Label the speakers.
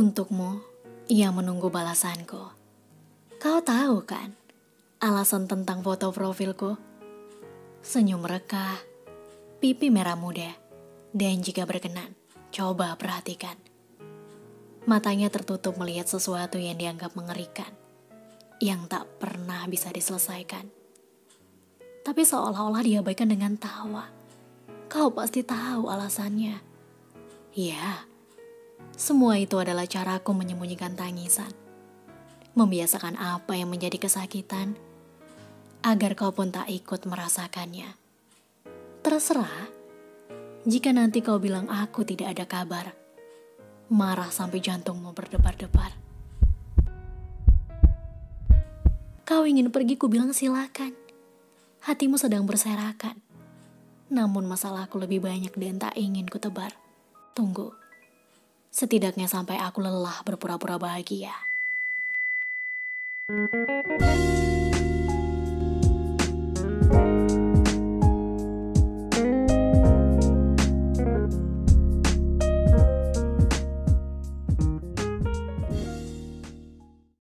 Speaker 1: Untukmu yang menunggu balasanku. Kau tahu kan alasan tentang foto profilku? Senyum rekah, pipi merah muda, dan jika berkenan, coba perhatikan. Matanya tertutup melihat sesuatu yang dianggap mengerikan, yang tak pernah bisa diselesaikan. Tapi seolah-olah diabaikan dengan tawa. Kau pasti tahu alasannya. Ya, semua itu adalah caraku menyembunyikan tangisan. Membiasakan apa yang menjadi kesakitan, agar kau pun tak ikut merasakannya. Terserah, jika nanti kau bilang aku tidak ada kabar, marah sampai jantungmu berdebar-debar. Kau ingin pergi, ku bilang silakan. Hatimu sedang berserakan. Namun masalahku lebih banyak dan tak ingin ku tebar. Tunggu. Setidaknya sampai aku lelah berpura-pura bahagia.